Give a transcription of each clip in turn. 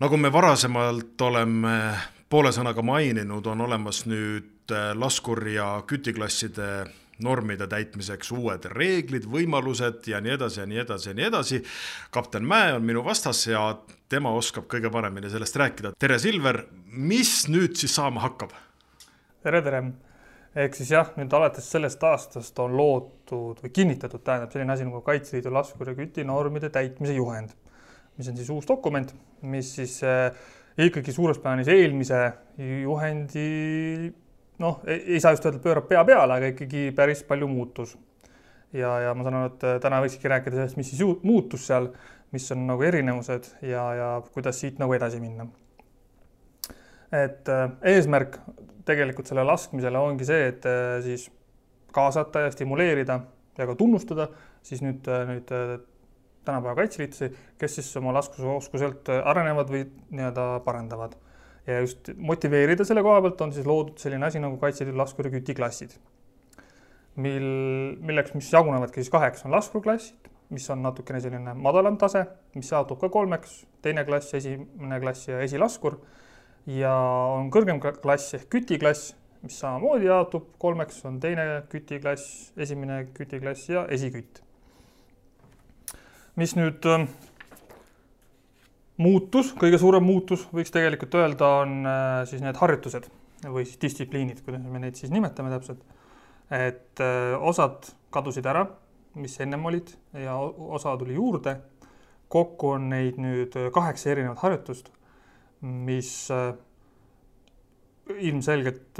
nagu me varasemalt oleme poole sõnaga maininud, on olemas nüüd äh, laskur- ja kütiklasside normide täitmiseks uued reeglid, võimalused ja nii edasi ja nii edasi ja nii edasi. kapten Mäe on minu vastas ja tema oskab kõige paremini sellest rääkida. tere, Silver, mis nüüd siis saama hakkab? tere, tere. ehk siis jah, nüüd alates sellest aastast on loodud või kinnitatud, tähendab selline asi nagu Kaitseliidu laskur- ja kütinormide täitmise juhend mis on siis uus dokument, mis siis äh, ikkagi suures plaanis eelmise juhendi noh, ei saa just öelda, et pöörab pea peale, aga ikkagi päris palju muutus. ja, ja ma saan aru, et äh, täna võikski rääkida sellest, mis siis muutus seal, mis on nagu erinevused ja, ja kuidas siit nagu edasi minna. et äh, eesmärk tegelikult selle laskmisele ongi see, et siis kaasata ja stimuleerida ja ka tunnustada siis nüüd, nüüd tänapäeva kaitseliitlasi, kes siis oma laskusoskuselt arenevad või nii-öelda parendavad. ja just motiveerida selle koha pealt on siis loodud selline asi nagu Kaitseliidu laskur- ja kütiklassid, mil, milleks, mis jagunevadki siis kaheks, on laskurklassid, mis on natukene selline madalam tase, mis jaotub ka kolmeks, teine klass, esimene klass ja esilaskur. ja on kõrgem klass ehk kütiklass, mis samamoodi jaotub kolmeks, on teine kütiklass, esimene kütiklass ja esikütt mis nüüd äh, muutus, kõige suurem muutus võiks tegelikult öelda, on äh, siis need harjutused või siis distsipliinid, kuidas me neid siis nimetame täpselt. et äh, osad kadusid ära, mis ennem olid ja osa tuli juurde. kokku on neid nüüd kaheksa erinevat harjutust, mis ilmselgelt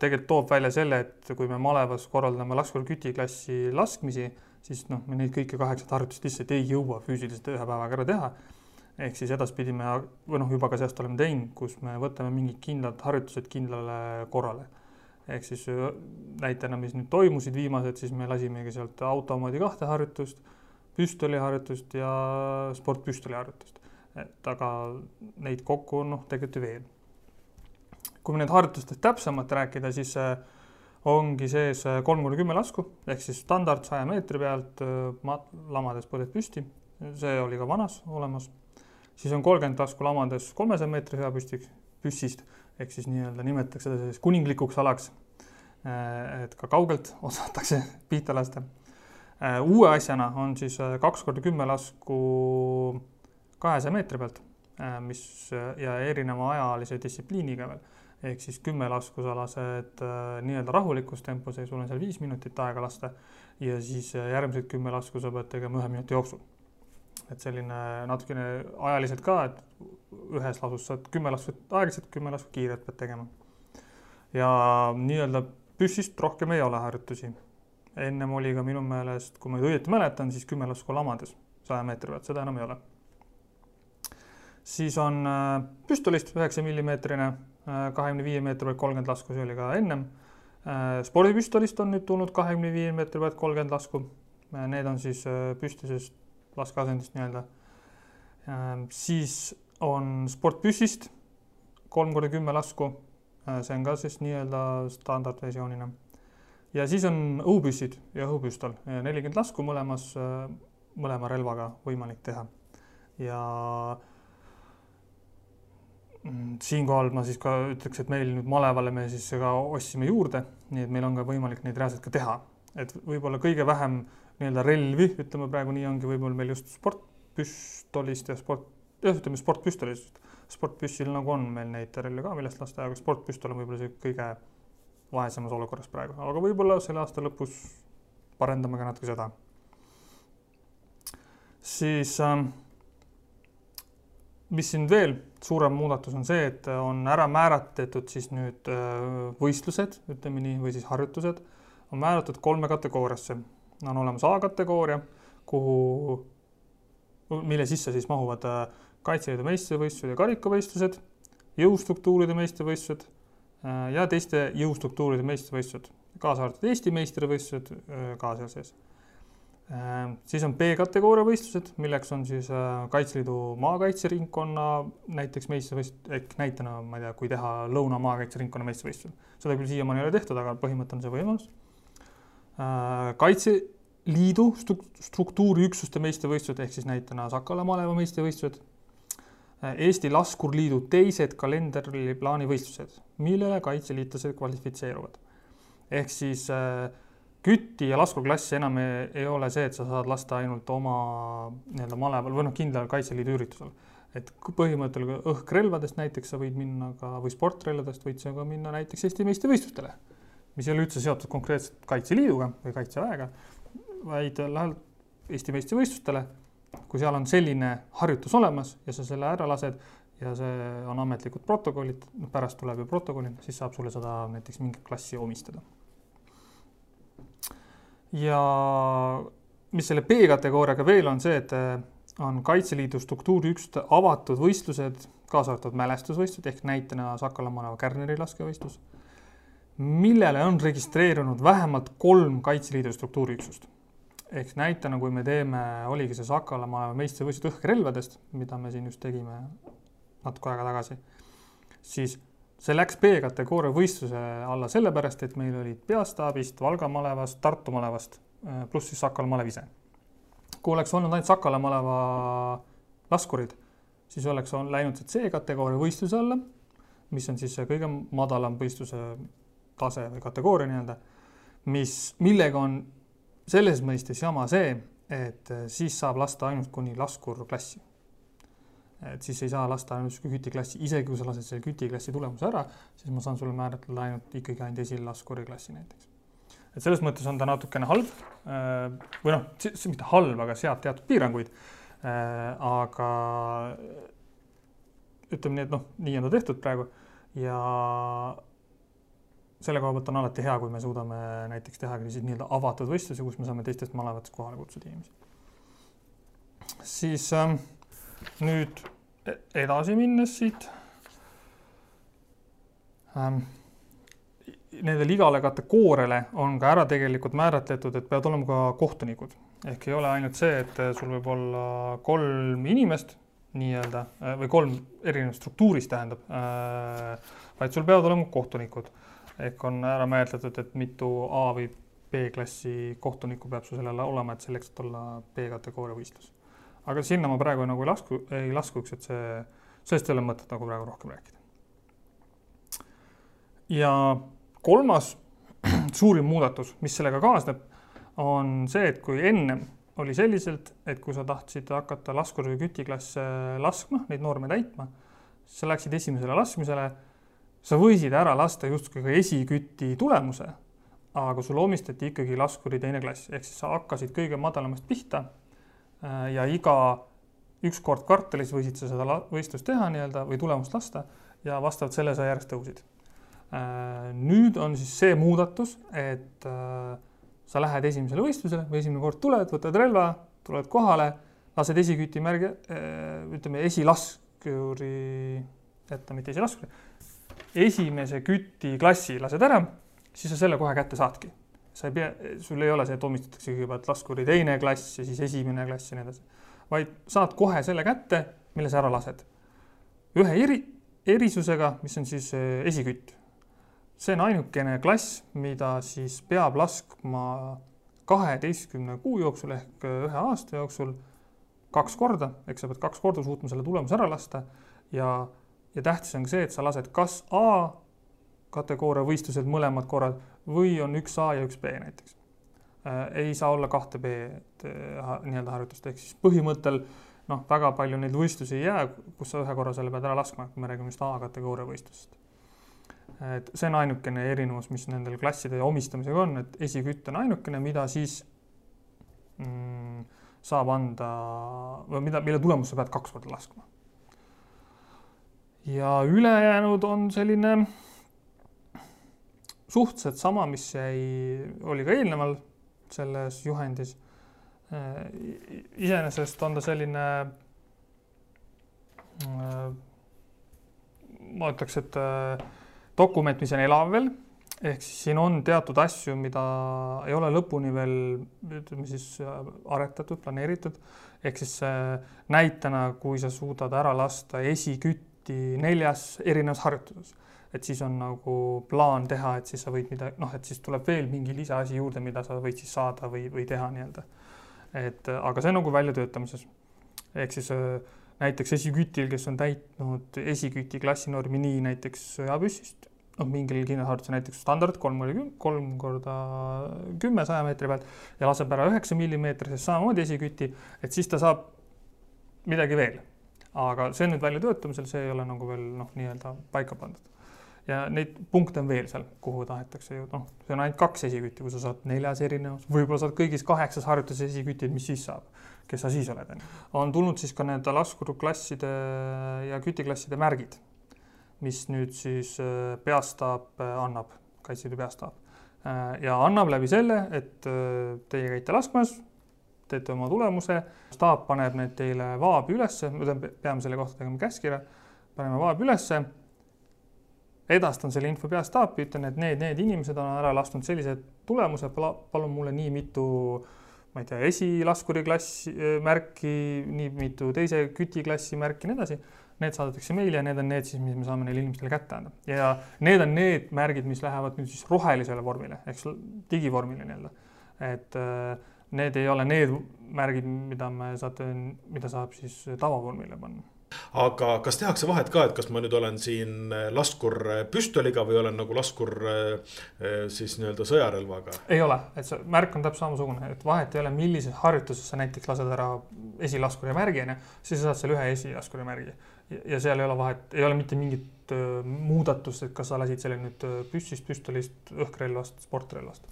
tegelikult toob välja selle, et kui me malevas korraldame laskurküti klassi laskmisi siis noh, me neid kõiki kaheksat harjutust lihtsalt ei jõua füüsiliselt ühe päevaga ära teha. ehk siis edaspidi me või noh, juba ka sellest oleme teinud, kus me võtame mingid kindlad harjutused kindlale korrale. ehk siis näitena, mis nüüd toimusid viimased, siis me lasimegi sealt automoodi kahte harjutust, püstoliharjutust ja sportpüstoli harjutust. et aga neid kokku on noh, tegelikult ju veel. kui nüüd harjutustest täpsemalt rääkida, siis äh, ongi sees äh, kolm kuni kümme lasku ehk siis standard saja meetri pealt äh, lamades põled püsti. see oli ka vanas olemas. siis on kolmkümmend lasku lamades kolmesaja meetri sõjapüstiks, püssist ehk siis nii-öelda nimetatakse seda selliseks kuninglikuks alaks. Äh, et ka kaugelt osatakse pihta lasta. uue asjana on siis kaks korda kümme lasku kahesaja meetri pealt, mis ja erineva ajalise distsipliiniga veel ehk siis kümme laskusalased äh, nii-öelda rahulikus tempos ja sul on seal viis minutit aega lasta ja siis äh, järgmised kümme lasku sa pead tegema ühe minuti jooksul. et selline natukene ajaliselt ka, et ühes lasus saad kümme lasku aeglaselt, kümme lasku kiirelt pead tegema. ja nii-öelda püssist rohkem ei ole harjutusi. ennem oli ka minu meelest, kui ma õieti mäletan, siis kümme lasku lamades saja meetri pealt, seda enam ei ole. Siis on äh, püstolist üheksa millimeetrine kahekümne viie meetri pealt kolmkümmend lasku, see oli ka ennem. Äh, spordipüstolist on nüüd tulnud kahekümne viie meetri pealt kolmkümmend lasku. Äh, need on siis äh, püstisest laskeasendist nii-öelda. siis on sportpüssist kolm korda kümme lasku. see on ka siis nii-öelda standardversioonina. ja siis on õhupüssid ja õhupüstol, nelikümmend lasku mõlemas, mõlema relvaga võimalik teha. ja siinkohal ma siis ka ütleks, et meil nüüd malevale me siis ka ostsime juurde, nii et meil on ka võimalik neid reaalselt ka teha. et võib-olla kõige vähem nii-öelda relvi, ütleme praegu nii ongi võib-olla meil just sportpüstolist ja sport, jah, ütleme sportpüstolist. sportpüssil nagu on meil neid relvi ka, millest lasta, aga sportpüstol on võib-olla see kõige vaesemas olukorras praegu, aga võib-olla selle aasta lõpus parendame ka natuke seda. siis äh, mis siin veel suurem muudatus on see, et on ära määratletud siis nüüd äh, võistlused, ütleme nii, või siis harjutused, on määratud kolme kategooriasse. on olemas A-kategooria, kuhu, mille sisse siis mahuvad äh, Kaitseliidu meistrivõistlused ja karikavõistlused, jõustruktuuride meistrivõistlused äh, ja teiste jõustruktuuride meistrivõistlused, kaasa arvatud Eesti meistrivõistlused ka seal sees siis on B-kategooria võistlused, milleks on siis äh, Kaitseliidu maakaitseringkonna näiteks meistrivõistlus, ehk näitena, ma ei tea, kui teha Lõuna maakaitseringkonna meistrivõistlus. seda küll siiamaani ei ole tehtud, aga põhimõte on see võimalus. Äh, Kaitseliidu struktuuriüksuste meistrivõistlused ehk siis näitena Sakala maleva meistrivõistlused. Eesti Laskurliidu teised kalendriplaani võistlused, millele kaitseliitlased kvalifitseeruvad. ehk siis äh, küti ja laskurklass enam ei, ei ole see, et sa saad lasta ainult oma nii-öelda maleval või noh, kindlal Kaitseliidu üritusel. et põhimõtteliselt õhkrelvadest näiteks sa võid minna ka või sportrelvadest võid sa ka minna näiteks Eesti meistrivõistlustele, mis ei ole üldse seotud konkreetselt Kaitseliiduga või Kaitseväega, vaid lähed Eesti meistrivõistlustele, kui seal on selline harjutus olemas ja sa selle ära lased ja see on ametlikud protokollid, noh pärast tuleb ju protokollid, siis saab sulle seda näiteks mingit klassi omistada ja mis selle B-kategooriaga veel on see, et äh, on Kaitseliidu struktuuriüksuste avatud võistlused, kaasa arvatud mälestusvõistlused ehk näitena Sakala Manava Kärneri laskevõistlus, millele on registreerunud vähemalt kolm Kaitseliidu struktuuriüksust. ehk näitena, kui me teeme, oligi see Sakala Manava meistrivõistlus õhkrelvadest, mida me siin just tegime natuke aega tagasi, siis see läks B-kategooria võistluse alla sellepärast, et meil olid peastaabist, Valga malevast, Tartu malevast äh, pluss siis Sakala malev ise. kui oleks olnud ainult Sakala maleva laskurid, siis oleks on läinud C-kategooria võistluse alla, mis on siis kõige madalam võistluse tase või kategooria nii-öelda, mis, millega on selles mõistes jama see, et äh, siis saab lasta ainult kuni laskurklassi et siis ei saa lasta ainult kütiklassi, isegi kui sa lased selle kütiklassi tulemuse ära, siis ma saan sulle määratleda ainult ikkagi ainult esilaskuri klassi näiteks. et selles mõttes on ta natukene halb äh, või noh, mitte halb, aga seab teatud piiranguid. Äh, aga ütleme nii, et noh, nii on ta tehtud praegu ja selle koha pealt on alati hea, kui me suudame näiteks teha siis nii-öelda avatud võistlusi, kus me saame teistest malevatest kohale kutsuda inimesi. siis ähm, nüüd edasi minnes siit. Ähm,. Nendele igale kategooriale on ka ära tegelikult määratletud, et peavad olema ka kohtunikud. Ehk ei ole ainult see, et sul võib olla kolm inimest nii-öelda äh, või kolm erinevat struktuuris tähendab äh,, vaid sul peavad olema kohtunikud. Ehk on ära määratletud, et mitu A või B-klassi kohtunikku peab sul sellel olema, et selleks, et olla B-kategooria võistlus aga sinna ma praegu nagu ei lasku, ei laskuks, et see, sellest ei ole mõtet nagu praegu rohkem rääkida. ja kolmas suurim muudatus, mis sellega kaasneb, on see, et kui ennem oli selliselt, et kui sa tahtsid hakata laskur- või kütiklasse laskma, neid norme täitma, sa läksid esimesele laskmisele, sa võisid ära lasta justkui ka esiküti tulemuse, aga sulle omistati ikkagi laskuri teine klass, ehk siis sa hakkasid kõige madalamast pihta ja iga, üks kord kvartalis võisid sa seda võistlust teha nii-öelda või tulemust lasta ja vastavalt selle sa järjest tõusid. Äh, nüüd on siis see muudatus, et äh, sa lähed esimesele võistlusele või esimene kord tuled, võtad relva, tuled kohale, lased esiküti märge, ütleme esilaskuri, jäta mitte esilaskuri, esimese küti klassi lased ära, siis sa selle kohe kätte saadki sa ei pea, sul ei ole see, et omistatakse kõigepealt laskuri teine klass ja siis esimene klass ja nii edasi, vaid saad kohe selle kätte, mille sa ära lased. ühe eri, erisusega, mis on siis eh, esikütt. see on ainukene klass, mida siis peab laskma kaheteistkümne kuu jooksul ehk eh, ühe aasta jooksul kaks korda, eks sa pead kaks korda suutma selle tulemuse ära lasta ja, ja tähtis on ka see, et sa lased kas A kategooria võistlused mõlemad korrad või on üks A ja üks B näiteks. Äh, ei saa olla kahte B-d äh, nii-öelda harjutust, ehk siis põhimõttel noh, väga palju neid võistlusi ei jää, kus sa ühe korra selle pead ära laskma, kui me räägime just A-kategooria võistlusest. et see on ainukene erinevus, mis nendel klasside omistamisega on, et esikütt on ainukene, mida siis mm, saab anda või mida, mille tulemust sa pead kaks korda laskma. ja ülejäänud on selline suhteliselt sama, mis jäi, oli ka eelneval selles juhendis. iseenesest on ta selline, ma ütleks, et dokument, mis on elav veel, ehk siis siin on teatud asju, mida ei ole lõpuni veel ütleme siis aretatud, planeeritud, ehk siis näitena, kui sa suudad ära lasta esikütti neljas erinevas harjutuses et siis on nagu plaan teha, et siis sa võid mida, noh, et siis tuleb veel mingi lisaasi juurde, mida sa võid siis saada või, või teha nii-öelda. et aga see on nagu väljatöötamises. ehk siis äh, näiteks esikütil, kes on täitnud esiküti klassinormi nii näiteks sõjapüssist, noh, mingil kindlasharjutusel näiteks standard kolm korda küm-, kolm korda kümme saja meetri pealt ja laseb ära üheksa millimeetrisest samamoodi esiküti, et siis ta saab midagi veel. Aga see on nüüd väljatöötamisel, see ei ole nagu veel noh, nii-öelda paika pandud. ja neid punkte on veel seal, kuhu tahetakse jõuda, noh, see on ainult kaks esikütti, kui sa saad neljas erinevus, võib-olla saad kõigis kaheksas harjutuses esikütid, mis siis saab kes sa siis oled, on ju. on tulnud siis ka need laskurklasside ja kütiklasside märgid, mis nüüd siis äh, peastaap äh, annab, Kaitseliidu peastaap. Äh, ja annab läbi selle, et teie käite laskmas, teete oma tulemuse, staap paneb need teile vaabi ülesse, me peame selle kohta tegema käskkirja, paneme vaabi ülesse, edastan selle info peastaapi, ütlen, et need, need inimesed on ära lasknud sellise tulemuse, palun mulle nii mitu ma ei tea, esilaskuri klass äh, märki, nii mitu teise kütiklassi märki nii edasi. Need saadetakse meile ja need on need siis, mis me saame neile inimestele kätte anda ja need on need märgid, mis lähevad nüüd siis rohelisele vormile ehk digivormile nii-öelda. et äh, need ei ole need märgid, mida me saate, mida saab siis tavavormile panna aga kas tehakse vahet ka, et kas ma nüüd olen siin äh, laskur äh, püstoliga või olen nagu laskur äh, siis nii-öelda sõjarelvaga? ei ole, et see märk on täpselt samasugune, et vahet ei ole, millises harjutuses sa näiteks lased ära esilaskuri märgi, onju, siis sa saad selle ühe esilaskuri märgi. ja seal ei ole vahet, ei ole mitte mingit muudatust, et kas sa lasid selle nüüd püssist, püstolist, õhkrelvast, sportrelvast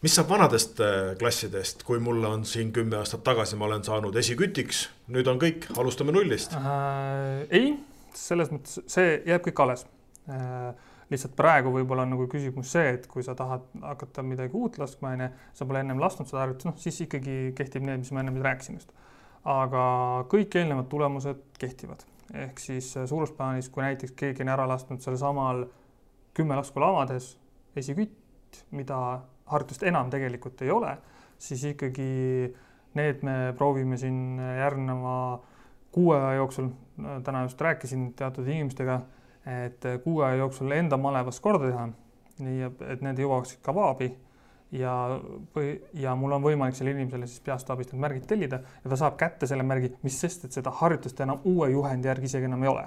mis saab vanadest äh, klassidest, kui mulle on siin kümme aastat tagasi, ma olen saanud esikütiks, nüüd on kõik, alustame nullist äh,? ei, selles mõttes see jääb kõik alles äh,. lihtsalt praegu võib-olla on nagu küsimus see, et kui sa tahad hakata midagi uut laskma, onju, sa pole ennem lasknud seda harjutust, noh siis ikkagi kehtib need, mis ma ennem rääkisin just. aga kõik eelnevad tulemused kehtivad, ehk siis äh, suures plaanis, kui näiteks keegi on ära lasknud sel samal kümme lasku lavades esikütt, mida harjutust enam tegelikult ei ole, siis ikkagi need me proovime siin järgneva kuu aja jooksul, täna just rääkisin teatud inimestega, et kuu aja jooksul enda malevas korda teha, nii et need jõuaksid ka vaabi ja, ja mul on võimalik sellele inimesele siis peastaabist need märgid tellida ja ta saab kätte selle märgi, mis sest, et seda harjutust enam uue juhendi järgi isegi enam ei ole.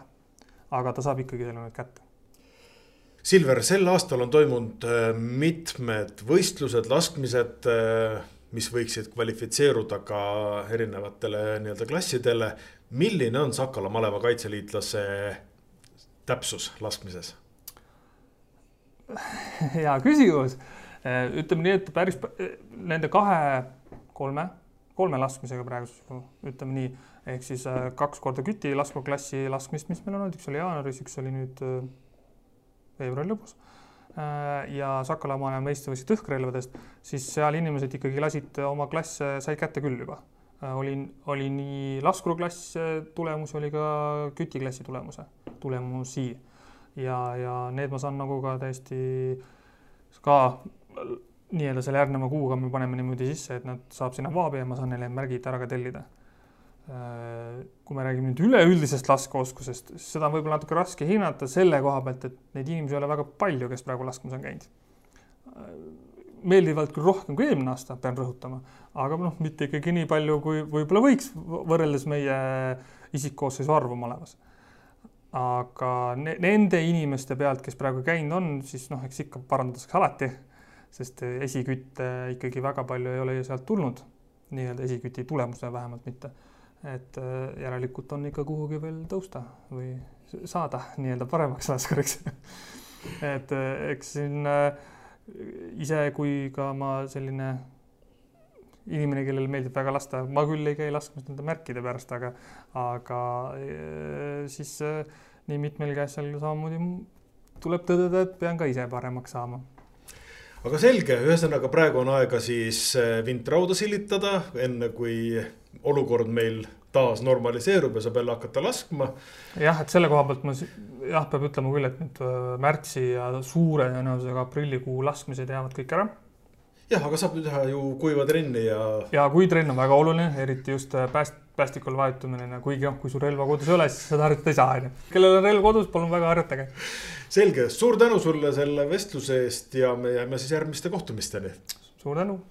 aga ta saab ikkagi selle nüüd kätte Silver, sel aastal on toimunud äh, mitmed võistlused, laskmised, äh, mis võiksid kvalifitseeruda ka erinevatele nii-öelda klassidele. milline on Sakala maleva kaitseliitlase täpsus laskmises? hea küsimus. Äh, ütleme nii, et päris nende kahe, kolme, kolme laskmisega praegu ütleme nii, ehk siis kaks korda küti laskurklassi laskmist, mis meil on olnud, üks oli jaanuaris, üks oli nüüd veebruari lõpus äh, ja Sakala maailma meistrivõistluste õhkrelvadest, siis seal inimesed ikkagi lasid oma klasse, said kätte küll juba. Äh, oli, oli nii laskuruklass tulemus, oli ka kütiklassi tulemuse, tulemusi. ja, ja need ma saan nagu ka täiesti ka nii-öelda selle järgneva kuuga me paneme niimoodi sisse, et nad saab sinna vaabi ja ma saan neile märgid ära ka tellida Äh, kui me räägime nüüd üleüldisest laskeoskusest, seda on võib-olla natuke raske hinnata selle koha pealt, et neid inimesi ei ole väga palju, kes praegu laskmas on käinud. Meeldivalt küll rohkem kui eelmine aasta, pean rõhutama, aga noh, mitte ikkagi nii palju, kui võib-olla võiks võrreldes meie isikkoosseisu arvu malevas. aga ne nende inimeste pealt, kes praegu käinud on, siis noh, eks ikka parandatakse alati, sest esikütte ikkagi väga palju ei ole ju sealt tulnud, nii-öelda esiküti tulemusena vähemalt mitte et äh, järelikult on ikka kuhugi veel tõusta või saada nii-öelda paremaks laskuriks et äh, eks siin äh, ise, kui ka ma selline inimene, kellele meeldib väga lasta, ma küll ei käi laskmas nende märkide pärast, aga, aga siis nii mitmelgi asjal samamoodi tuleb tõdeda, et pean ka ise paremaks saama aga selge, ühesõnaga praegu on aega siis vint rauda silitada, enne kui olukord meil taas normaliseerub ja saab jälle hakata laskma. jah, et selle koha pealt ma jah, peab ütlema küll, et nüüd äh, märtsi ja suure tõenäosusega aprillikuu laskmised jäävad kõik ära. jah, aga saab teha ju kuiva trenni ja. ja kuitrenn on väga oluline, eriti just äh, pääst-, päästikul vajutumine, kuigi noh, kui sul relva kodus ei ole, siis seda harjutada ei saa, onju. kellel on relv kodus, palun väga harjutage. selge, suur tänu sulle selle vestluse eest ja me jääme siis järgmiste kohtumisteni. suur tänu